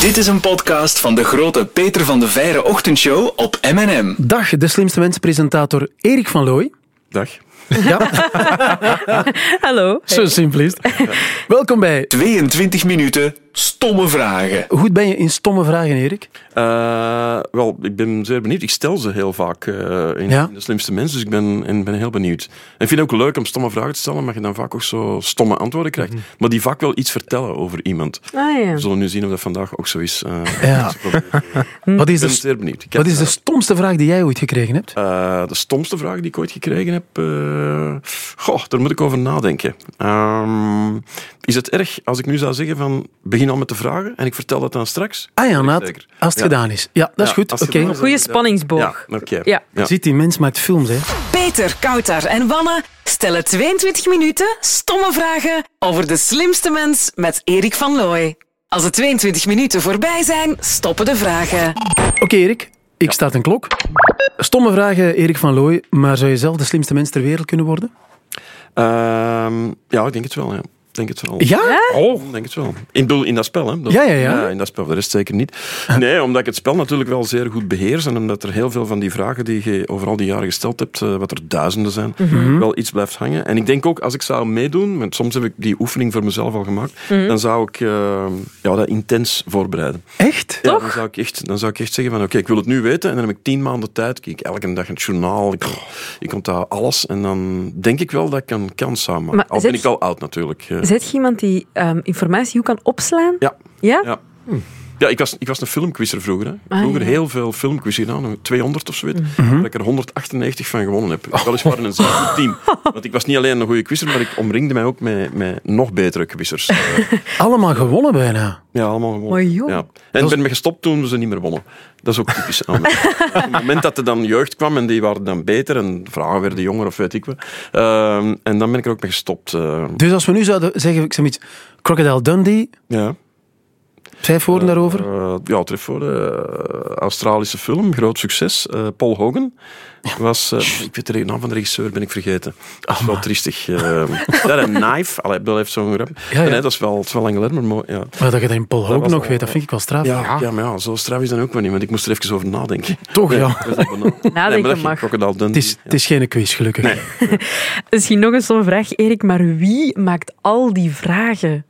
Dit is een podcast van de grote Peter van de Veire ochtendshow op M&M. Dag, de slimste mensen-presentator Erik van Looy. Dag. Ja, Hallo. zo simpel is het. Welkom bij 22 minuten stomme vragen. Hoe ben je in stomme vragen, Erik? Eh, wel, ik ben zeer benieuwd. Ik stel ze heel vaak eh, in, Ja? in de slimste mensen, dus ik ben, en ben heel benieuwd. En ik vind het ook leuk om stomme vragen te stellen, maar je dan vaak ook zo stomme antwoorden krijgt. Mhm. Maar die vaak wel iets vertellen over iemand. Ah ja. We zullen nu zien of dat vandaag ook zo is. eh. Ja. Wat is, ik ben de, zeer benieuwd. Ik heb, wat is de stomste vraag die jij ooit gekregen hebt? eh, de stomste vraag die ik ooit gekregen heb? eh, goh, daar moet ik over nadenken. Ehm, is het erg als ik nu zou zeggen van begin al met de vragen en ik vertel dat dan straks? Ah ja, Naat, Zeker. als het Ja. gedaan is. Ja, dat is Ja, goed. het is, Goeie dan- spanningsboog. Ja, oké. Ja. Ja. Ziet die mens maakt films, hè? Peter, Koutar en Wanne stellen 22 minuten stomme vragen over de slimste mens met Erik van Looy. Als de 22 minuten voorbij zijn, stoppen de vragen. Oké, Erik. Ik staat een klok. Stomme vragen, Erik van Looy. Maar zou je zelf de slimste mens ter wereld kunnen worden? Ehm, ja, ik denk het wel. Ja. Ik denk het wel. Ja? Oh. Ik denk het wel. In, bedoel, in dat spel, hè? Dat- Ja, ja, ja. In dat spel, de rest zeker niet. Nee, omdat ik het spel natuurlijk wel zeer goed beheers en omdat er heel veel van die vragen die je over al die jaren gesteld hebt, eh, wat er duizenden zijn, Mhm. wel iets blijft hangen. En ik denk ook, als ik zou meedoen, want soms heb ik die oefening voor mezelf al gemaakt, Mhm. dan zou ik eh, ja, dat intens voorbereiden. Echt? Ja, dan, zou ik echt, dan zou ik echt zeggen van oké, ik wil het nu weten en dan heb ik tien maanden tijd. Kijk, elke dag het journaal, ik, ik onthoud alles en dan denk ik wel dat ik een kans zou maken. Maar Al ben ik al oud natuurlijk. Zet je iemand die ehm, informatie goed kan opslaan? Ja. Ja? Ja. Ja, ik was, ik was een filmquizzer vroeger. Hè. Ah, Vroeger ja. heel veel filmquiz gedaan, een 200 of zoiets. Mhm. Dat ik er 198 van gewonnen heb. Weliswaar in een zeer goed team. Want ik was niet alleen een goede quizzer, maar ik omringde mij ook met, met nog betere quizzers. Eh, Allemaal gewonnen bijna. ja, allemaal gewonnen. Ja. En ik ben me gestopt toen we ze niet meer wonnen. Dat is ook typisch. Op het moment dat er dan jeugd kwam en die waren dan beter en vragen werden jonger of weet ik wat. Ehm, en dan ben ik er ook mee gestopt. eh, Dus als we nu zouden zeggen, ik zeg iets, Crocodile Dundee, ja. Vijf woorden daarover. Eh, ja, voor de Australische film, groot succes. Eh, Paul Hogan was, eh, ik weet de naam van de regisseur, ben ik vergeten. Dat is wel triestig. Uh, dat een knife, allee, Bill heeft zo'n grap. Ja, ja. Nee, dat is wel, het is wel lang geleden, maar mooi. Ja. Maar dat je dat in Paul Hogan nog weet, dat vind ik wel straf. Ja, ja. maar ja, zo straf is dat ook wel niet, want ik moest er even over nadenken. Toch, ja. dat. Nee, dat ging mag. Het is, het is geen quiz, gelukkig. Nee. Misschien nog een stomme vraag, Erik, maar wie maakt al die vragen?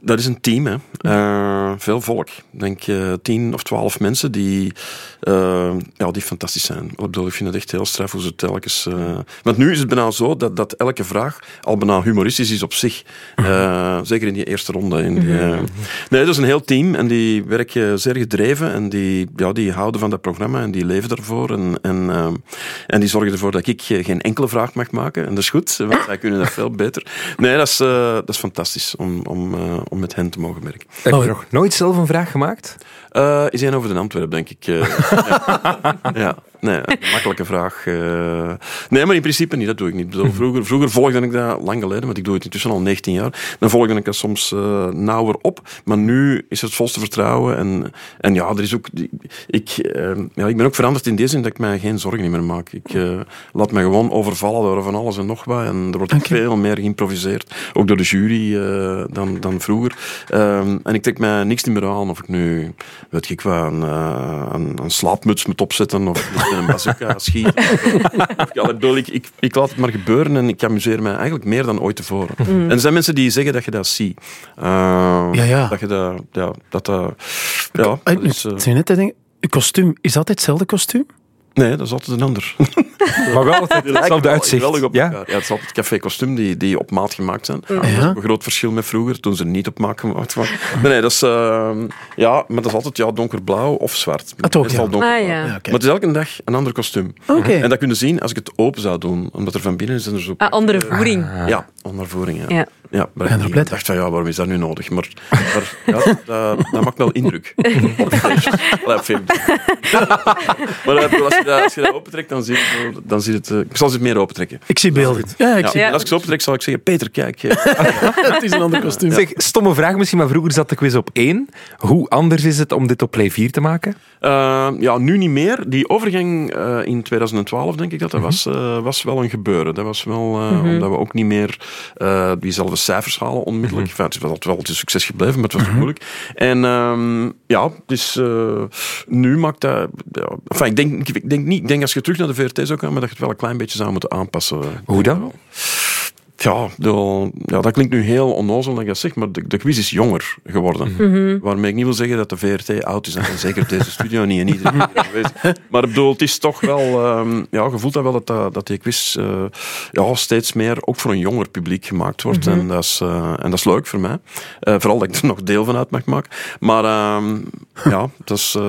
Dat is een team, hè. Eh, veel volk. Ik denk eh, tien of twaalf mensen die, ja, die fantastisch zijn. Ik bedoel, ik vind het echt heel straf hoe ze telkens... eh, Want nu is het bijna zo dat, dat elke vraag al bijna humoristisch is op zich. Eh, zeker in die eerste ronde. In die, eh, Nee, dat is een heel team en die werken zeer gedreven en die, ja, die houden van dat programma en die leven ervoor. En, en, en die zorgen ervoor dat ik geen enkele vraag mag maken. En dat is goed, want zij kunnen dat veel beter. Nee, dat is, dat is fantastisch om, om, om met hen te mogen werken. Heb je nog nooit zelf een vraag gemaakt? Is één over de Antwerp, denk ik. ja. ja, nee, makkelijke vraag. eh. nee, maar in principe niet, dat doe ik niet. Vroeger, vroeger volgde ik dat lang geleden, want ik doe het intussen al 19 jaar. Dan volgde ik dat soms eh, nauwer op, maar nu is het volste vertrouwen. En, en ja, er is ook, ik, eh, ja, ik ben ook veranderd in deze zin dat ik mij geen zorgen meer maak. Ik eh, laat me gewoon overvallen door van alles en nog wat. En er wordt veel meer geïmproviseerd, ook door de jury, dan, dan vroeger. Ehm, en ik trek mij niks meer aan of ik nu, weet ik wat, een, een, een slaapmuts moet opzetten of met een bazooka schieten. Of, ik, bedoel, ik, ik, ik laat het maar gebeuren en ik amuseer mij eigenlijk meer dan ooit tevoren. En er zijn mensen die zeggen dat je dat ziet. Eh, Ja, ja. Dat je dat, ja, dat, dat ja, Eh, dat is, eh, zei net je kostuum, is dat hetzelfde kostuum? Nee, dat is altijd een ander. Maar wel altijd hetzelfde uitzicht. Geweldig op Ja? Ja, het is altijd café kostuum die, die op maat gemaakt zijn. Dat is ook een groot verschil met vroeger, toen ze niet op maat gemaakt waren. Nee, nee, dat is, eh, ja, maar dat is altijd ja, donkerblauw of zwart. Toch, Meestal ja. donkerblauw. Ah, ja. Ja, Maar het is elke dag een ander kostuum. Oké. En dat kun je zien als ik het open zou doen, omdat er van binnen is er zo... Ah, andere voering. Ja, ondervoering. Ja. Ja. Ja, maar En ik dacht van ja, waarom is dat nu nodig? Maar, maar ja, dat, dat maakt wel indruk. Op maar eh, als je dat, als je dat opentrekt, dan zie je, dan zie je het... eh, ik zal ze het meer opentrekken. Ik zie beelden. Ja, ik Ja, zie Als ik ze opentrek, zal ik zeggen, Peter, kijk. eh, Het is een ander kostuum. Zeg, stomme vraag misschien, maar vroeger zat de quiz op één. Hoe anders is het om dit op Play 4 te maken? Eh, ja, nu niet meer. Die overgang eh, in 2012, denk ik dat dat was, eh, was wel een gebeuren. Dat was wel, eh, omdat we ook niet meer eh, diezelfde cijfers halen onmiddellijk. Enfin, het is wel, een succes gebleven, maar het was toch moeilijk. En ehm, ja, dus eh, nu maakt dat... Ja, enfin, ik, denk, ik, denk niet, ik denk als je terug naar de VRT zou gaan, maar dat je het wel een klein beetje zou moeten aanpassen. Hoe dan? Ja, de- ja, dat klinkt nu heel onnozel dat ik dat zeg, maar de, de quiz is jonger geworden. Mhm. Waarmee ik niet wil zeggen dat de VRT oud is. En zeker deze studio niet en iedereen er. Maar ik bedoel, het is toch wel... ehm, ja, je voelt dat wel dat, dat, die quiz eh, ja, steeds meer ook voor een jonger publiek gemaakt wordt. en, dat is, eh, en dat is leuk voor mij. Eh, vooral dat ik er nog deel van uit mag maken. Maar ehm, ja, dat is, eh,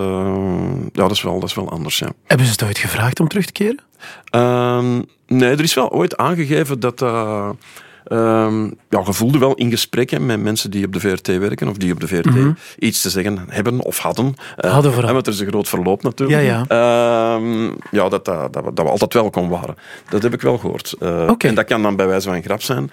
ja dat, is wel, dat is wel anders, ja. Hebben ze het ooit gevraagd om terug te keren? Ehm, nee, er is wel ooit aangegeven dat. ehm, ja, je voelde wel in gesprekken met mensen die op de VRT werken of die op de VRT iets te zeggen hebben of hadden. Eh, Hadden vooral. Want er is een groot verloop natuurlijk. Ja, Ehm, ja dat, dat, dat, we- dat we altijd welkom waren. Dat heb ik wel gehoord. Eh, Oké. En dat kan dan bij wijze van een grap zijn.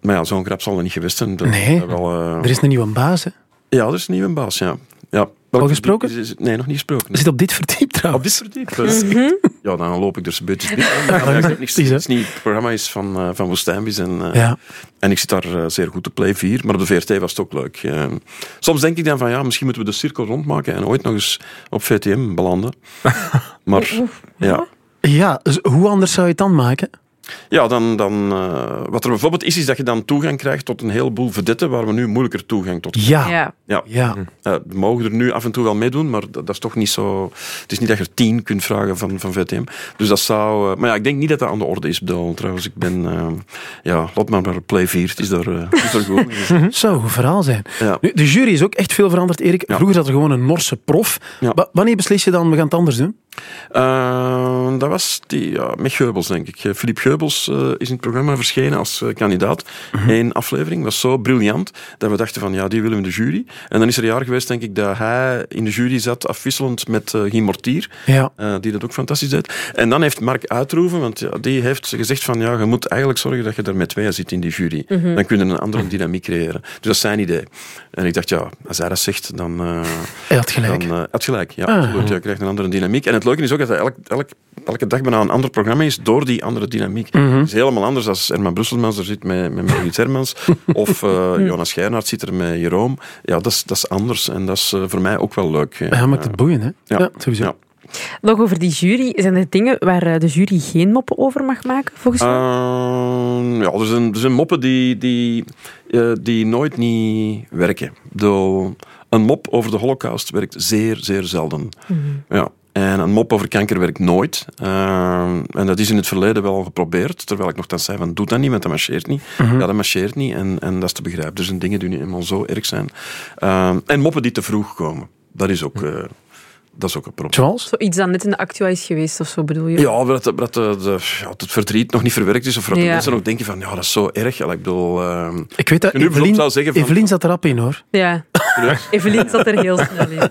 Maar ja, zo'n grap zal er niet geweest zijn. Dat- Nee. wel, Er is een nieuwe baas, hè? Ja, er is een nieuwe baas, ja. ja. Al gesproken? Nee, nog niet gesproken. Zit op dit verdiep Op dit verdiep. eh, Ja, dan loop ik dus een beetje diep. niks, is niet, het programma is van, eh van Woestijnbis en, eh, Ja. en ik zit daar eh, zeer goed op Play 4, maar op de VRT was het ook leuk. Soms denk ik dan van ja, misschien moeten we de cirkel rondmaken en ooit nog eens op VTM belanden. Maar ja, Ja, dus hoe anders zou je het dan maken? Ja dan, dan, eh, wat er bijvoorbeeld is, is dat je dan toegang krijgt tot een heleboel vedetten waar we nu moeilijker toegang tot Ja. Ja. Ja. Ja. Eh, we mogen er nu af en toe wel meedoen, maar dat, dat is toch niet zo. Het is niet dat je er tien kunt vragen van, van VTM. Dus dat zou. eh, maar ja, ik denk niet dat dat aan de orde is, Bedel. Trouwens, ik ben. eh, ja, laat maar maar Play 4. Het is daar, eh, het is daar goed. Zou een goed verhaal zijn. Ja. Nu, de jury is ook echt veel veranderd, Erik. Ja. Vroeger zat er gewoon een Norse prof. Wanneer beslis je dan, we gaan het anders doen? Eh, dat was die, ja, met Geubels, denk ik. Eh, Philippe Geubels eh, is in het programma verschenen als eh, kandidaat. Eén aflevering was zo briljant dat we dachten van ja, die willen we in de jury. En dan is er een jaar geweest, denk ik, dat hij in de jury zat, afwisselend met uh, Guy Mortier. Ja. Eh, die dat ook fantastisch deed. En dan heeft Mark Uitroeven, want ja, die heeft gezegd van ja, je moet eigenlijk zorgen dat je er met tweeën zit in die jury. Dan kun je een andere dynamiek creëren. Dus dat is zijn idee. En ik dacht, ja, als hij dat zegt, dan... eh, Hij had gelijk. dan, eh, had gelijk, ja, Ah. absoluut. Je krijgt een andere dynamiek. En het leuke is ook dat elk, elk, elke dag bijna een ander programma is door die andere dynamiek. Mhm. Het is helemaal anders als Herman Brusselmans er zit met, met Margriet Hermans. of eh, Jonas Schijnaert zit er met Jeroen. Ja, dat is, dat is anders. En dat is eh, voor mij ook wel leuk. Ja, maakt het boeiend, hè? Ja, Ja. sowieso. Ja. Nog over die jury. Zijn er dingen waar eh, de jury geen moppen over mag maken, volgens mij? Ehm, ja, er zijn, er zijn moppen die, die, eh, die nooit niet werken. Bedoel, een mop over de holocaust werkt zeer, zeer zelden. Ja. En een mop over kanker werkt nooit. Ehm, en dat is in het verleden wel geprobeerd. Terwijl ik nog zei van, doe dat niet, want dat marcheert niet. Ja, dat marcheert niet en, en dat is te begrijpen. Er zijn dingen die nu eenmaal zo erg zijn. Ehm, en moppen die te vroeg komen. Dat is ook, eh, dat is ook een probleem. Zoals? Zoiets dat net in de actua is geweest of zo, bedoel je? Ja, dat, dat, dat, de- de- ja, dat het verdriet nog niet verwerkt is. Of dat de Ja. mensen nog denken van, ja, dat is zo erg. Ja, ik bedoel... ehm, Ik weet dat Evelien, zou zeggen van- Evelien zat erop in, hoor. Ja. Evelien zat er heel snel in.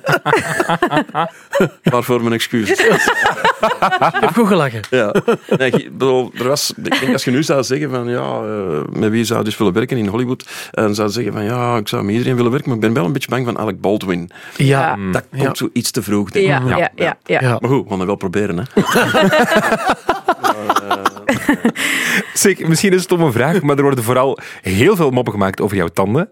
waarvoor mijn excuses. Ik heb goed gelachen. ja. Nee, ik bedoel, er was, ik denk als je nu zou zeggen van, ja, eh, met wie zou je dus willen werken in Hollywood? En zou zeggen van, ja, ik zou met iedereen willen werken, maar ik ben wel een beetje bang van Alec Baldwin. Ja. Ja. Dat komt Ja. zo iets te vroeg, denk ik. Ja, ja, ja. ja, Ja. Maar goed, we gaan het wel proberen, hè. Zeg, misschien een stomme vraag, maar er worden vooral heel veel moppen gemaakt over jouw tanden.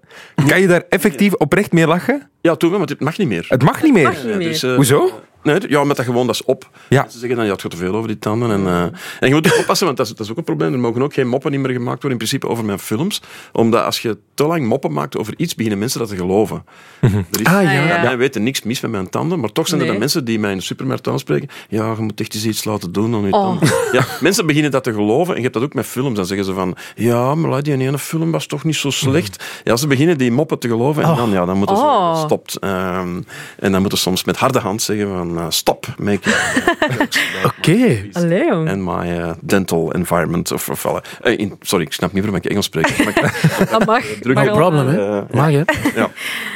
Kan je daar effectief oprecht mee lachen? Ja, toen wel, maar het mag niet meer. Het mag niet meer. Mag niet meer. Dus, eh, Hoezo? Nee, ja, met dat gewoon, dat is op. Ja. Ze zeggen dan, ja, het gaat te veel over die tanden. En, eh, en je moet ook oppassen, want dat is, dat is ook een probleem. Er mogen ook geen moppen niet meer gemaakt worden, in principe, over mijn films. Omdat als je te lang moppen maakt over iets, beginnen mensen dat te geloven. Er is, Ah, ja. ja. Wij weten niks mis met mijn tanden, maar toch zijn er Nee. dan mensen die mij in de supermarkt aanspreken. Ja, je moet echt eens iets laten doen aan je Oh. tanden. Ja, mensen beginnen dat te geloven. En je hebt dat ook met films. Dan zeggen ze van, ja, maar die ene film was toch niet zo slecht. Ja, ze beginnen die moppen te geloven. En dan, ja, dan moeten ze Oh. stopt. Ehm, en dan moeten ze soms met harde hand zeggen van, eh, stop, make it. Oké. Allee, jong. And my eh, dental environment. Of, of, eh, in, sorry, ik snap niet waarom ik Engels spreek. Dat mag. No problem, hè? Mag, hè? ja.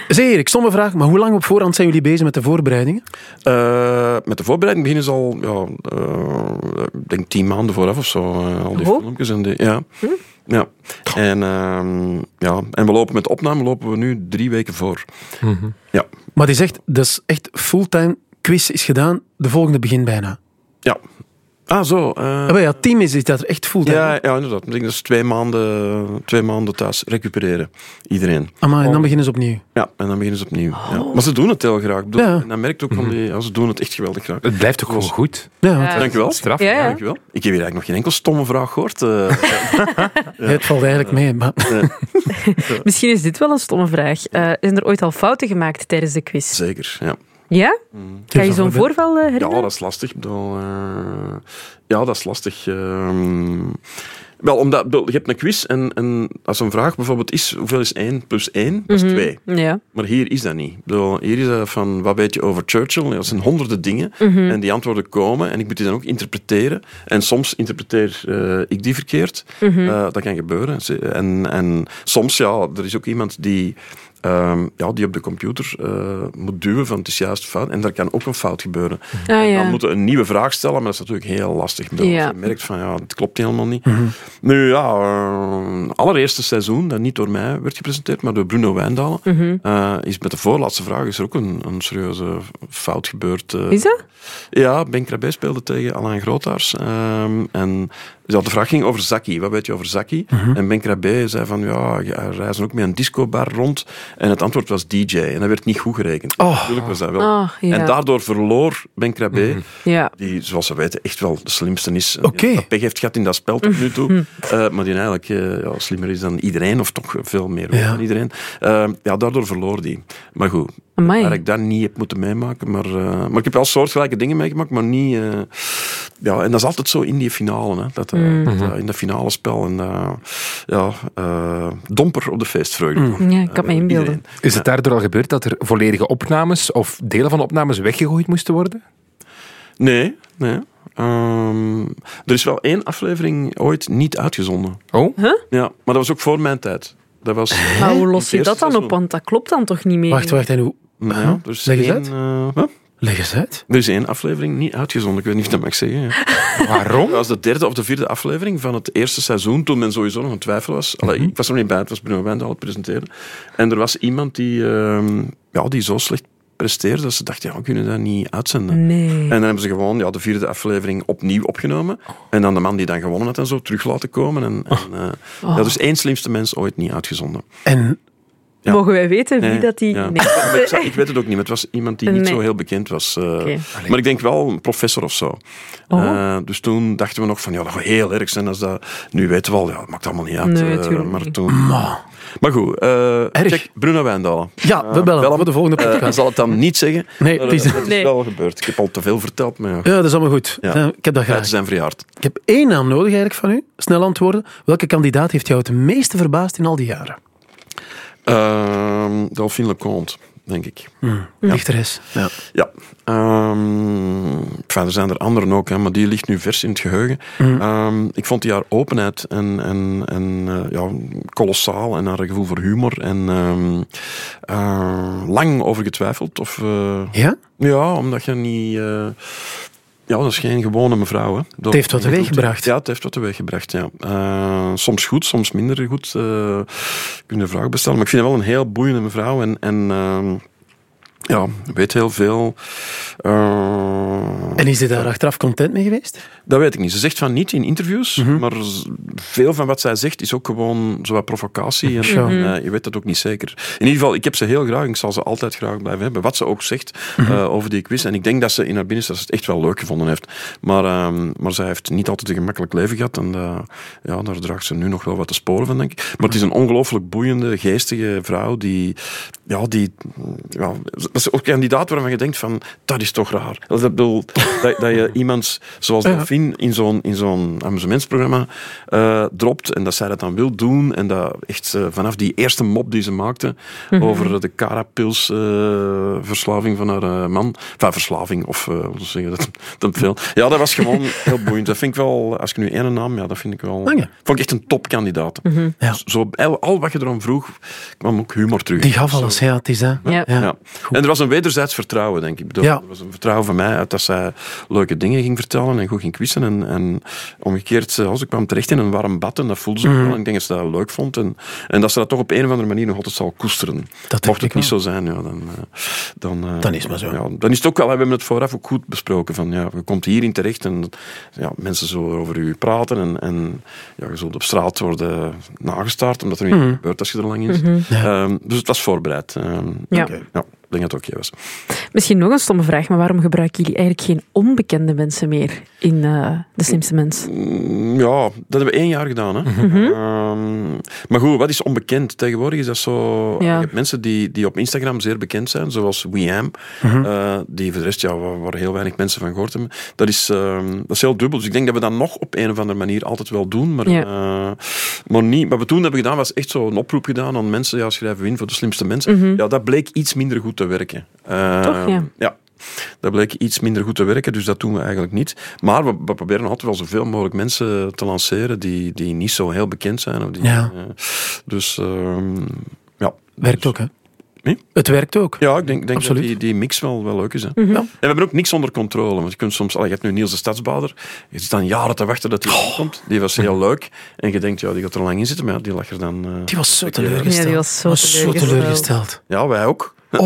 Zeg Erik, stomme vraag, maar hoe lang op voorhand zijn jullie bezig met de voorbereidingen? Eh, met de voorbereiding beginnen ze al, ja, eh, ik denk tien maanden vooraf of zo. al die filmpjes. En die, ja. Ja. En, ehm, ja. en we lopen met de opname lopen we nu drie weken voor. Ja. Maar die zegt, dat is echt fulltime quiz is gedaan, de volgende begint bijna. Ja. Ah, zo. eh, Ah, maar ja, team is iets dat er echt voelt. hè? ja, ja, inderdaad. Ik denk dat is twee maanden, twee maanden thuis recupereren. Iedereen. Amai, en dan beginnen ze opnieuw. Ja, en dan beginnen ze opnieuw. Ja. Maar ze doen het heel graag. Ik bedoel, Ja. En dan merkt ook van die, ja, ze doen het echt geweldig graag. Het blijft toch gewoon goed? Ja. Dankjewel. Straf. Ja, ja. Dankjewel. Ik heb hier eigenlijk nog geen enkel stomme vraag gehoord. eh. het valt eigenlijk mee. Maar... Misschien is dit wel een stomme vraag. Eh, zijn er ooit al fouten gemaakt tijdens de quiz? Zeker, ja. Ja? Kan je zo'n voorval eh, Ja, herinneren? dat is lastig. Ik bedoel, eh, ja, dat is lastig. ehm. wel, omdat, je hebt een quiz en, en als een vraag bijvoorbeeld is, hoeveel is 1 plus 1? Dat is 2. Ja. Maar hier is dat niet. Ik bedoel, hier is dat van, wat weet je over Churchill? Dat zijn honderden dingen. En die antwoorden komen en ik moet die dan ook interpreteren. En soms interpreteer eh, ik die verkeerd. Eh, dat kan gebeuren. En, en soms, ja, er is ook iemand die... ehm, ja, die op de computer eh, moet duwen van het is juist fout. En daar kan ook een fout gebeuren. Ah, En ja. dan moeten we een nieuwe vraag stellen, maar dat is natuurlijk heel lastig. Bedoel, Ja. Je merkt van, ja, het klopt helemaal niet. Nu ja, eh, allereerste seizoen, dat niet door mij werd gepresenteerd, maar door Bruno Wijndalen, Mhm. eh, is met de voorlaatste vraag is er ook een, een serieuze fout gebeurd. Is dat? Ja, Ben Krabbe speelde tegen Alain Grootaars. ehm, en ja, de vraag ging over Zaki. Wat weet je over Zaki? En Ben Krabbe zei van, ja, reizen ook met een discobar rond. En het antwoord was DJ. En dat werd niet goed gerekend. Oh. Natuurlijk was dat wel. Ja. En daardoor verloor Ben Krabbe, Ja. die, zoals we weten, echt wel de slimste is. Die dat pech heeft gehad in dat spel tot nu toe. Eh, maar die eigenlijk eh, ja, slimmer is dan iedereen, of toch veel meer Ja. dan iedereen. Eh, ja, daardoor verloor die. Maar goed, Amai. waar ik dat niet heb moeten meemaken. Maar, eh, maar ik heb wel soortgelijke dingen meegemaakt, maar niet... eh, ja, en dat is altijd zo in die finale. Hè, dat, eh, dat, eh, in dat finale spel. En, eh, ja, eh, domper op de feestvreugde. Ja, ik kan me inbeelden. Is het daardoor al gebeurd dat er volledige opnames of delen van opnames weggegooid moesten worden? Nee, nee. Ehm, er is wel één aflevering ooit niet uitgezonden. Oh? Ja, maar dat was ook voor mijn tijd. Dat was... Maar hoe los je dat dan op? Want dat klopt dan toch niet meer? Wacht, wacht. En hoe... Nou ja, er Leg eens één, uit. eh? Leg eens uit. Er is één aflevering niet uitgezonden. Ik weet niet of dat mag zeggen. Ja. Waarom? Dat was de derde of de vierde aflevering van het eerste seizoen, toen men sowieso nog een twijfel was. Allee, Ik was er niet bij, het was Bruno Wijndal het presenteren. En er was iemand die, ehm, ja, die zo slecht presteerde dat ze dachten, ja, we kunnen dat niet uitzenden. Nee. En dan hebben ze gewoon ja, de vierde aflevering opnieuw opgenomen. En dan de man die dan gewonnen had en zo terug laten komen. En, en, ja, dus één slimste mens ooit niet uitgezonden. En ja. Mogen wij weten wie Nee, dat die... ja. Nee. Maar ik, zou- ik weet het ook niet, maar het was iemand die niet Nee. zo heel bekend was. eh. Maar ik denk wel een professor of zo. Oh. Eh, dus toen dachten we nog van, ja, dat gaat heel erg zijn als dat... Nu weten we al, ja, het maakt allemaal niet uit. Nee, eh, tuurlijk maar niet. toen... Maar goed, eh, check Bruno Wijndalen. ja, we bellen bellen. voor de volgende Eh, hij podcast. zal het dan niet zeggen. Nee, maar, het is- dat is Nee. wel gebeurd. Ik heb al te veel verteld, maar ja, Ja, dat is allemaal goed. Ja. Ik heb dat graag. zijn verjaard. Ik heb één naam nodig eigenlijk van u. Snel antwoorden. Welke kandidaat heeft jou het meeste verbaasd in al die jaren? Ehm Delphine Leconte, denk ik. Dichteres. Ja. Ja. Ehm, enfin, er zijn er anderen ook, hè, maar die ligt nu vers in het geheugen. Ehm, ik vond die haar openheid en, en, en eh, ja, kolossaal en haar gevoel voor humor. En ehm, eh, lang over getwijfeld. Of, eh, Ja? ja, omdat je niet... ja, dat is geen gewone mevrouw. Hè. Dat- Het heeft wat teweeggebracht. Ja, het heeft wat teweeggebracht, ja. Eh, soms goed, soms minder goed. eh kun je de vraag bestellen. Maar ik vind haar wel een heel boeiende mevrouw. En, en ehm, ja, weet heel veel. Eh, En is ze daar achteraf content mee geweest? dat weet ik niet. Ze zegt van niet in interviews, Mhm. maar veel van wat zij zegt is ook gewoon zowat provocatie. En, Zo. en, eh, je weet dat ook niet zeker. In ieder geval, ik heb ze heel graag en ik zal ze altijd graag blijven hebben. Wat ze ook zegt Mhm. eh, over die quiz. En ik denk dat ze in haar binnenste het echt wel leuk gevonden heeft. Maar, ehm, maar zij heeft niet altijd een gemakkelijk leven gehad. En eh, ja, daar draagt ze nu nog wel wat te sporen van, denk ik. Maar het is een ongelooflijk boeiende, geestige vrouw die... Ja, die... Ja, dat is ook een kandidaat waarvan je denkt van, dat is toch raar. Dat, bedoel, dat, dat je iemand zoals Ja. Delphine in zo'n, in zo'n amusementsprogramma eh, dropt en dat zij dat dan wil doen en dat echt eh, vanaf die eerste mop die ze maakte over de carapils eh, verslaving van haar eh, man, enfin verslaving of uh, hoe zeg je dat, dat veel. Ja, dat was gewoon heel boeiend. Dat vind ik wel, als ik nu één naam, ja, dat vind ik wel, ja. vond ik echt een topkandidaat. Ja. Zo, al, al wat je erom vroeg, kwam ook humor terug. Die gaf alles, ja, het is dat. Ja. Ja. En er was een wederzijds vertrouwen, denk ik. Ik bedoel, Ja. Er was een vertrouwen van mij uit dat zij leuke dingen ging vertellen en goed ging quizzen. En, en omgekeerd, eh, als ik kwam terecht in een warm bad en dat voelde ze ook Mhm. wel. En ik denk dat ze dat leuk vond. En, en dat ze dat toch op een of andere manier nog altijd zal koesteren. denk Mocht het niet wel. zo zijn, ja, dan, eh, dan, eh, Dan is het maar zo. Ja, dan is het ook wel, we hebben het vooraf ook goed besproken. Van, ja, je komt hierin terecht en ja, mensen zullen over u praten. En, en ja, je zult op straat worden nagestaard, omdat er Mhm. niet gebeurt als je er lang in zit. Ehm, dus het was voorbereid. Ehm, Ja. Denk dat het jij was. Misschien nog een stomme vraag, maar waarom gebruiken jullie eigenlijk geen onbekende mensen meer in eh, De Slimste Mens? Mm, Ja, dat hebben we één jaar gedaan. Hè. Mhm. Ehm, maar goed, wat is onbekend? Tegenwoordig is dat zo... Ja. Je hebt mensen die, die op Instagram zeer bekend zijn, zoals WeAm, Mhm. eh, die voor de rest, ja, waar, waar heel weinig mensen van gehoord hebben. Dat is, ehm, dat is heel dubbel. Dus ik denk dat we dat nog op een of andere manier altijd wel doen, maar, Ja. eh, maar niet. Wat we toen hebben gedaan, was echt zo'n oproep gedaan aan mensen, ja, schrijven we in voor de slimste mensen. Ja, dat bleek iets minder goed te werken. Mhm. Toch, Ehm, ja. ja. Dat bleek iets minder goed te werken, dus dat doen we eigenlijk niet. Maar we, we proberen altijd wel zoveel mogelijk mensen te lanceren die, die niet zo heel bekend zijn. Of die, Ja. eh, dus ehm, ja. Werkt Dus- ook, hè? Hm? Het werkt ook. Ja, ik denk, denk dat die, die mix wel, wel leuk is. Hè. Ja. En we hebben ook niks onder controle. Want je kunt soms, allee, je hebt nu Niels de Stadsbader. Je zit dan jaren te wachten dat hij Oh. komt. Die was heel leuk. En je denkt, ja, die gaat er lang in zitten. Maar ja, die lag er dan. eh, Die was zo teleurgesteld. Ja, die was zo teleurgesteld. teleurgesteld. Ja, wij ook.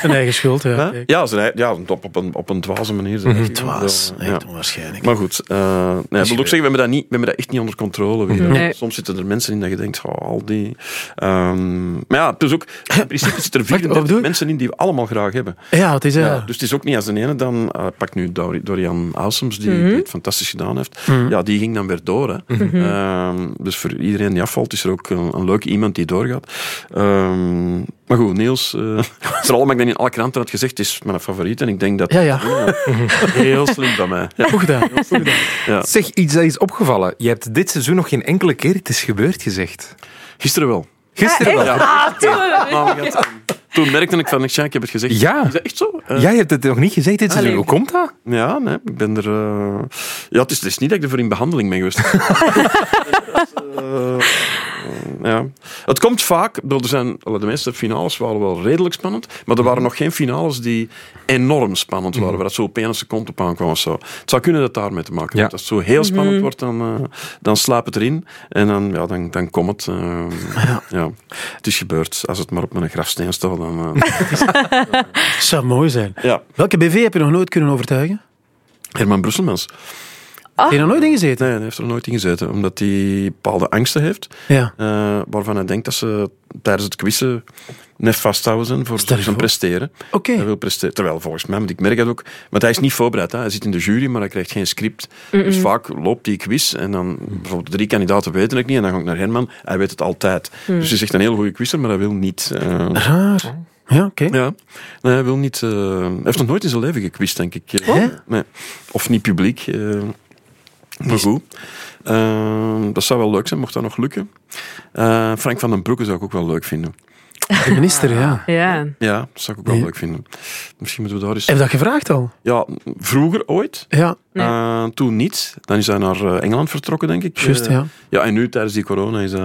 Zijn eigen schuld, ja. Ja, ja op, op, een, op een dwaze manier. zeg ik. Dwaas. Ja. Echt onwaarschijnlijk. Maar goed, eh nee, ik wil ook zeggen, we hebben, dat niet, we hebben dat echt niet onder controle. weer. Nee. Soms zitten er mensen in dat je denkt, oh, al die... ehm, maar ja, het is ook... In principe zitten er wat 34 bedoel je? mensen in die we allemaal graag hebben. Ja, het is... Ja, Ja. dus het is ook niet als de ene dan... eh pak nu Dor- Dorian Ausums, die, Mhm. die het fantastisch gedaan heeft. Ja, die ging dan weer door. Hè. Ehm, dus voor iedereen die afvalt, is er ook een, een leuke iemand die doorgaat. Ehm, maar goed, Niels... eh vooral omdat ik dan in alle kranten had gezegd, is mijn favoriet. En ik denk dat... Ja, ja. Heel slim van mij. Ja. Goed gedaan. Goed gedaan. Ja. Zeg, iets dat is opgevallen. Je hebt dit seizoen nog geen enkele keer het is gebeurd gezegd. Gisteren wel. Gisteren wel. Ja. We gaan- Toen merkte ik van, ik heb het gezegd. Ja. Is dat echt zo? Eh, Jij hebt het nog niet gezegd dit seizoen. Hoe komt dat? Ja, nee, ik ben er... eh, Ja, het is, het is niet dat ik ervoor in behandeling ben geweest. ja. Het komt vaak... Er zijn, de meeste finales waren wel redelijk spannend, maar er waren nog geen finales die enorm spannend waren, waar het zo op één seconde op aankwam of zo. Het zou kunnen dat daarmee te maken heeft. Ja. Als het zo heel spannend wordt, dan, eh, dan slaap het erin en dan, ja, dan, dan komt het. eh, ja. Het is gebeurd. Als het maar op mijn grafsteen staat, dan... Het zou mooi zijn. ja. Welke BV heb je nog nooit kunnen overtuigen? Herman Brusselmans. Heb je nog nooit ingezeten? Nee, hij heeft er nooit in gezeten, omdat hij bepaalde angsten heeft, Ja. eh, waarvan hij denkt dat ze tijdens het quizzen net vasthouden zijn voor zijn voor. presteren. Oké. Hij wil presteren. Terwijl volgens mij, want ik merk dat ook, want hij is niet voorbereid. Hè. Hij zit in de jury, maar hij krijgt geen script. Dus vaak loopt die quiz en dan, bijvoorbeeld drie kandidaten weten ik niet, en dan ga ik naar Herman, hij weet het altijd. Dus hij zegt een heel goede quizzer, maar hij wil niet. eh, Raar. Ja, oké. ja, nee, hij wil niet. eh, hij heeft nog nooit in zijn leven gequist, denk ik. Nee. Of niet publiek. eh, maar goed. Eh, dat zou wel leuk zijn, mocht dat nog lukken. Eh, Frank van den Broeke zou ik ook wel leuk vinden. De minister, ja. Ja. Ja, dat zou ik ook wel leuk vinden. Misschien moeten we daar eens... Heb je dat gevraagd al? Ja, vroeger ooit. Ja, Nee. Eh, toen niet. Dan is hij naar eh, Engeland vertrokken, denk ik. juist, Eh, ja. Ja, en nu tijdens die corona is, eh,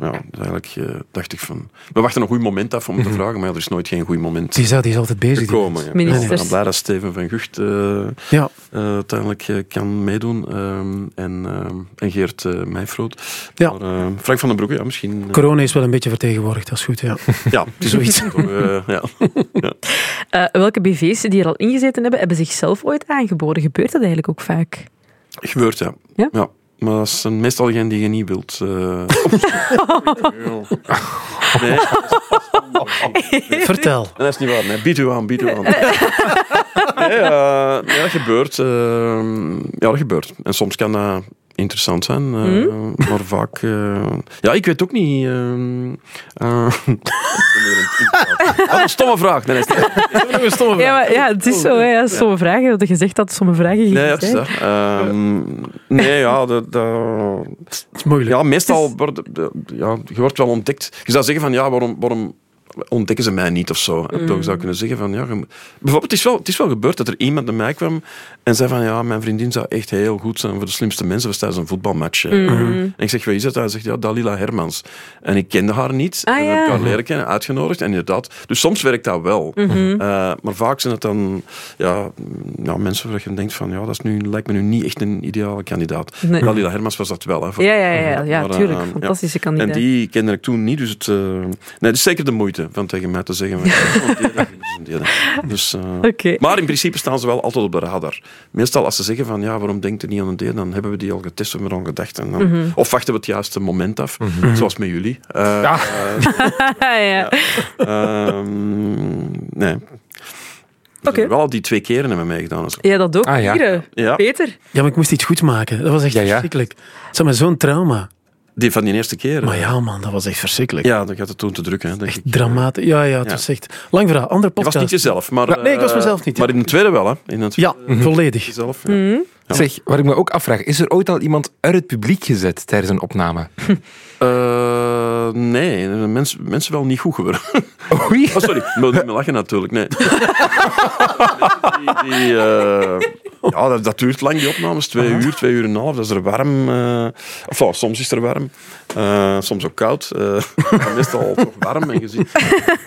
ja, is eigenlijk, dacht ik van... We wachten een goed moment af om Mhm. te vragen, maar ja, er is nooit geen goed moment Die, is, die is altijd bezig. gekomen. Ja. Ministers. Ik ben blij dat Steven van Gucht eh, Ja, eh, uiteindelijk kan meedoen. ehm, en, ehm, en Geert uh, Meijfroot. Ja. Maar, Frank van den Broeke, ja, misschien... corona is wel een beetje vertegenwoordigd, dat is goed, ja. Ja, het is Zoiets. toch, eh, ja. Eh, welke BV's die er al ingezeten hebben, hebben zichzelf ooit aangeboden? Gebeurt dat eigenlijk ook vaak? Gebeurt, ja. Ja? Maar dat zijn meestal degenen die je niet wilt. eh. nee, Vertel. dat is niet waar. Nee, bied u aan, bied u aan. nee, nee, dat gebeurt. eh, ja, dat gebeurt. En soms kan dat interessant zijn, eh, maar vaak... eh, ja, ik weet ook niet... Wat een stomme vraag. Nee, nee, is- Ja, maar, ja het is zo. Hè. Ja, sommige vragen. Dat je gezegd dat sommige vragen nee dat is dat. Ehm, nee, ja, dat... dat Het is moeilijk. Ja, meestal wordt ja, je wordt wel ontdekt. Je zou zeggen van ja, waarom, waarom ontdekken ze mij niet of zo? En toch zou ik kunnen zeggen van ja, je- bijvoorbeeld het is, wel, het is wel gebeurd dat er iemand naar mij kwam en zei van ja, mijn vriendin zou echt heel goed zijn voor de slimste mensen. Was tijdens een voetbalmatch. eh. En ik zeg, wie is dat? Hij zegt ja, Dalila Hermans. En ik kende haar niet. Ah, en ja. heb ik haar leren kennen, uitgenodigd. En inderdaad, dus soms werkt dat wel. Eh, maar vaak zijn het dan ja, ja, mensen waar je denkt van ja, dat is nu, lijkt me nu niet echt een ideale kandidaat. Nee. Dalila Hermans was dat wel. Hè, voor- Ja, ja, ja, ja, ja Maar, tuurlijk. ja. Fantastische en kandidaat. die kende ik toen niet, dus het, eh, nee, het is zeker de moeite. Moeite van tegen mij te zeggen. Dus, eh. Maar in principe staan ze wel altijd op de radar. Meestal als ze zeggen van ja, waarom denkt u niet aan een deel, dan hebben we die al getest, we hebben er al gedacht. En dan, Mhm. Of wachten we het juiste moment af, zoals met jullie. Eh, Ja. ja. ehm, nee. Oké. hebben wel die twee keren hebben meegedaan. Ja, dat ook. Ah, ja. Hier, eh, Ja. Peter. Ja, maar ik moest iets goed maken. Dat was echt Ja, ja. verschrikkelijk. Maar, zo'n trauma. Die van die eerste keer. Maar ja, man, dat was echt verschrikkelijk. Ja, dan gaat het toen te druk, hè, denk ik. Dramatisch. Ja, ja, het Ja. was echt... Lang verhaal, andere Je podcast. was niet jezelf, maar... Ja, nee, ik was eh, mezelf niet, Maar in de tweede wel, hè? In het Ja, volledig. jezelf. Ja. Mhm. Ja. Zeg, wat ik me ook afvraag, is er ooit al iemand uit het publiek gezet tijdens een opname? Eh, nee, mensen, mensen wel niet goed geworden. Oei. Oh, sorry, ik moet niet meer lachen natuurlijk. Nee. die, die, eh, ja, dat, dat duurt lang, die opnames. Twee uur, twee uur en een half. Dat is er warm. eh, of ja, soms is er warm. Eh, soms ook koud. eh, maar meestal toch warm. En je ziet,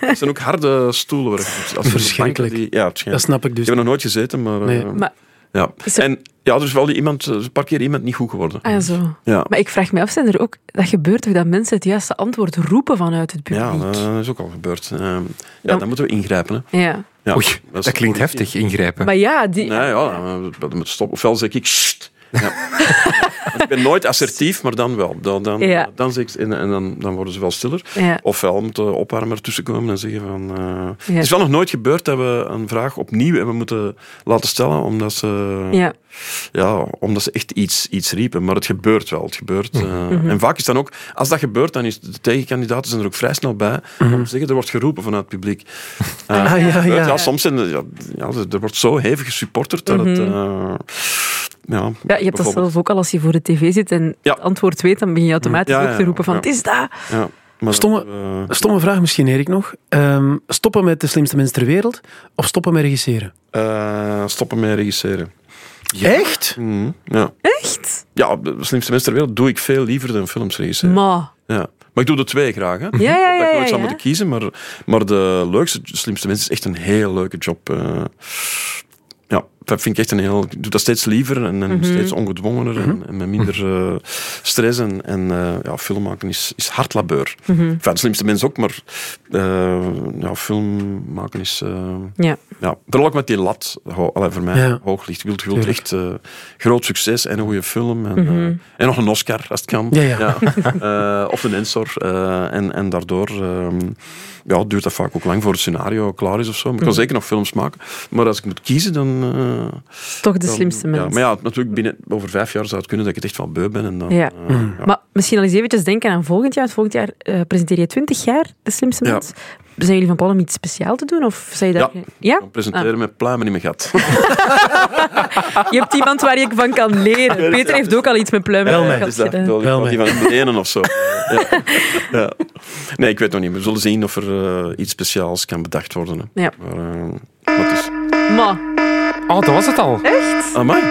het zijn ook harde stoelen. Waar, als Verschrikkelijk. Die, ja, Dat snap ik dus. Ik heb nog nooit gezeten, maar... eh, Nee. Maar, ja. Er- En ja, er is wel die iemand, een paar keer iemand niet goed geworden. ah, ja, zo. Ja. maar ik vraag me af, zijn er ook, dat gebeurt toch dat mensen het juiste antwoord roepen vanuit het publiek? Ja, dat is ook al gebeurd. Ja, Ja. dan moeten we ingrijpen. Hè. Ja. Ja, Oei, dat klinkt heftig, ingrijpen. Maar ja, die... Nee, ja, moeten stoppen. Ofwel zeg ik, "Sst." Ja. Ik ben nooit assertief, maar dan wel. Dan, dan, Ja. dan, zeg ik, en, en dan, dan worden ze wel stiller. Ja. Ofwel moet de opwarmer ertussen komen en zeggen van... eh. Het is wel nog nooit gebeurd dat we een vraag opnieuw hebben moeten laten stellen, omdat ze, Ja. ja, omdat ze echt iets, iets riepen. Maar het gebeurt wel. Het gebeurt. eh, Mhm. En vaak is dan ook... Als dat gebeurt, dan is de tegenkandidaten zijn er ook vrij snel bij om te zeggen, er wordt geroepen vanuit het publiek. Eh, Ah, ja, gebeurt, ja. soms zijn ja, er wordt zo hevig gesupporterd dat het... Mhm. eh, ja, Ja, je hebt dat zelf ook al als je voor de tv zit en Ja. het antwoord weet, dan begin je automatisch Ja, ja, ook te roepen van ja. het is dat. Ja, maar Stomme- eh, Stomme vraag misschien, Erik, nog. Ehm, stoppen met de slimste mens ter wereld of stoppen met regisseren? eh, stoppen met regisseren. Echt? Mhm, ja. Echt? ja, de slimste mensen ter wereld doe ik veel liever dan films regisseren. Ma. Ja. Maar ik doe de twee graag. Hè. Ja, ja, ja. dat ik ja, nooit zou ja. moeten kiezen, maar, maar de leukste, slimste mensen is echt een heel leuke job. eh. ja, dat vind ik echt een heel... Ik doe dat steeds liever en, Mhm. steeds ongedwongener en, en met minder eh, stress. En, en eh, ja, film maken is, is hard labeur. Mhm. Enfin, de slimste mens ook, maar eh, ja, film maken is... Ja. ja, vooral ook met die lat ho allee, voor mij Ja. hoog ligt. Je wilt, echt groot succes en een goede film. En, Mhm. en nog een Oscar, als het kan. Ja, ja. Of een Ensor. en, en daardoor ehm, ja, duurt dat vaak ook lang voor het scenario klaar is of zo. Maar ik kan Mhm. zeker nog films maken. Maar als ik moet kiezen, dan... eh, Toch de dan- slimste Ja, mens. maar ja, natuurlijk binnen, over vijf jaar zou het kunnen dat ik het echt wel beu ben. En dan, Ja. eh, Mm. ja. Maar misschien al eens eventjes denken aan volgend jaar. Want volgend jaar eh, presenteer je 20 jaar de slimste Ja. mens. Zijn jullie van plan om iets speciaals te doen? Of zei je daar... Ja. ja? Dan presenteren met pluimen in mijn gat. Je hebt iemand waar je van kan leren. Peter heeft ook al iets met pluimen Wel in mij. de Is gat dat gedaan. Wel die van het ene of zo? ja. Ja. Nee, ik weet nog niet. We zullen zien of er eh, iets speciaals kan bedacht worden. Hè. Ja. Maar, het is... Maar, Oh, dat was het al. Amai,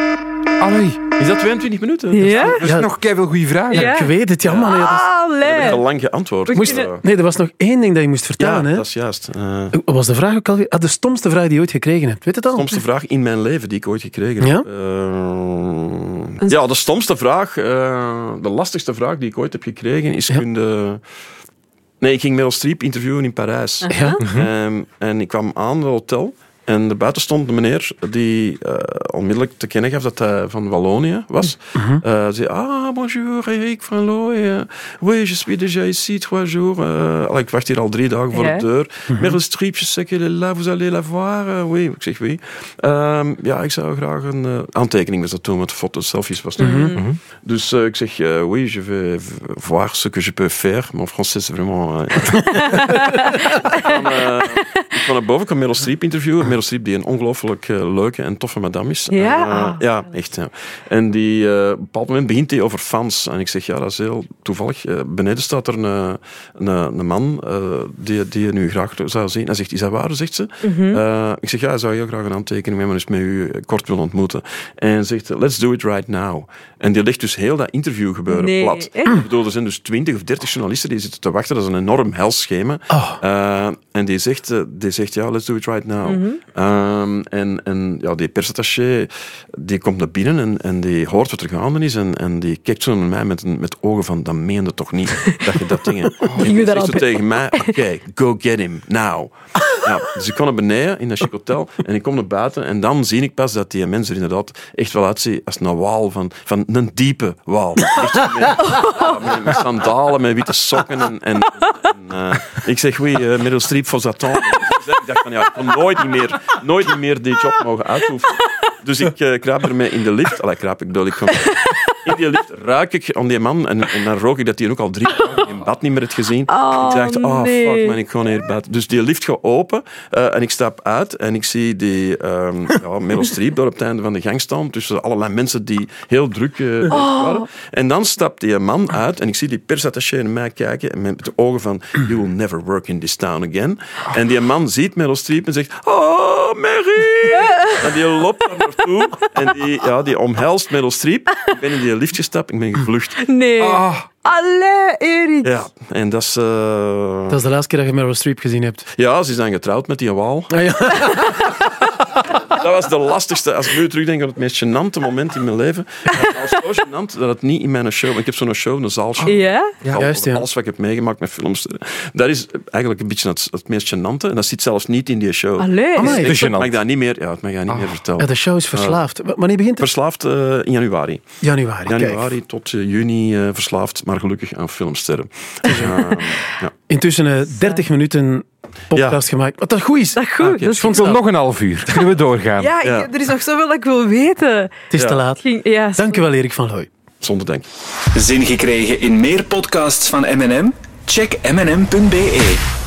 Allee, is dat 22 minuten? ja? er is Ja. nog keihard goede vragen. Ja. Ik weet het, ja, man. Ja, dat is- Ik heb Allee. al lang geantwoord. Moest- Nee, er was nog één ding dat je moest Ja, vertellen. hè? dat is juist. Eh, Wat was de vraag ook alweer? Ah, de stomste vraag die je ooit gekregen hebt. Weet het al? stomste vraag in mijn leven die ik ooit gekregen Ja? heb. Eh, ja, de stomste vraag, eh, de lastigste vraag die ik ooit heb gekregen is: Ja. kun je- Nee, ik ging Meryl Streep interviewen in Parijs. Ja? Ehm, en ik kwam aan het hotel. En er buiten stond een meneer die eh, onmiddellijk te kennen gaf dat hij van Wallonië was. Eh, zei, ah, bonjour, Eric van Looy. oui, je suis déjà ici trois jours. Eh, allee, ik wacht hier al drie dagen voor Ja. de deur. Meryl Streep, je sais qu'elle est là, vous allez la voir. Oui, ik zeg, oui. Ehm, ja, ik zou graag een aantekening was dat toen, met foto's, selfies was dat. Dus eh, ik zeg, oui, je vais voir ce que je peux faire. Mon français is vraiment... ik kwam naar boven, ik kwam Meryl Streep interviewen. Meryl Streep, die een ongelooflijk eh, leuke en toffe madame is. Ja. Eh, ja, echt. Ja. En die, eh, op een bepaald moment begint hij over fans. En ik zeg, ja, dat is heel toevallig. Beneden staat er een, een, een man eh, die, die je nu graag zou zien. Hij zegt, is dat waar? Zegt ze. Mhm. Eh, ik zeg, ja, hij zou heel graag een aantekening met me eens met u kort willen ontmoeten. En zegt, let's do it right now. En die legt dus heel dat interview gebeuren Nee, plat. echt? Ik bedoel, er zijn dus 20 of 30 journalisten die zitten te wachten. Dat is een enorm hels schema. Oh. Eh, en die zegt, die zegt, ja, let's do it right now. Ehm, en en ja, die persattaché die komt naar binnen en, en die hoort wat er gaande is. En, en die kijkt zo naar mij met, met ogen van, dat meende toch niet dat je dat ding... En je zegt zo tegen mij, oké, go get him, now. Ja, dus ik kom naar beneden in dat chic hotel en ik kom naar buiten en dan zie ik pas dat die mens er inderdaad echt wel uitziet als een waal van, van een diepe waal. Zo met, met, sandalen, met witte sokken en, en, en, eh, ik zeg, oui, uh, Meryl Streep voor Satan. Ik dacht van, ja, ik nooit niet meer, nooit meer die job mogen uitoefenen. Dus ik eh, kruip ermee in de lift. Allee, kruip ik bedoel, ik in die lift ruik ik aan die man en, en dan rook ik dat hij ook al drie bad niet meer had gezien. Oh, ik dacht, oh nee. fuck man, ik ga naar bed. Dus die lift gaat open eh, en ik stap uit en ik zie die ehm ja, Meryl Streep daar op het einde van de gang staan tussen allerlei mensen die heel druk eh, bezig waren. En dan stapt die man uit en ik zie die persattaché naar mij kijken en met de ogen van you will never work in this town again. En die man ziet Meryl Streep en zegt oh Mary! En die loopt daar naartoe en die, ja, die omhelst Meryl Streep. Ik ben in die lift gestapt ik ben gevlucht. Nee. Ah. Allee, Erik. Ja, en dat is... eh, Dat is de laatste keer dat je Meryl Streep gezien hebt. Ja, ze is dan getrouwd met die waal. Ah, ja. Dat was de lastigste. Als ik nu terugdenk aan het meest gênante moment in mijn leven. Het was zo gênant dat het niet in mijn show... Ik heb zo'n show, een zaalshow. Ja? Al- juist, ja. Alles wat ik heb meegemaakt met films. Dat is eigenlijk een beetje het, het meest gênante. En dat zit zelfs niet in die show. Allee. Amai. Ik mag dat niet meer, ja, het mag dat niet meer vertellen. Ja, de show is verslaafd. W- Wanneer begint het? Verslaafd eh, in januari. Januari. Kijk. Januari tot eh, juni eh, verslaafd, maar gelukkig aan filmsterren. Dus, eh, ja. Intussen eh, 30 minuten podcast gemaakt. Wat dat goed is. Dat goed. Dat is Ik wil nog een half uur. Kunnen we doorgaan? Ja, ik- er is nog zoveel dat ik wil weten. Het is Ja. te laat. Ging, ja, Dank u wel, Erik van Looy. Zonder dank. Zin gekregen in meer podcasts van M&M? Check mnm.be.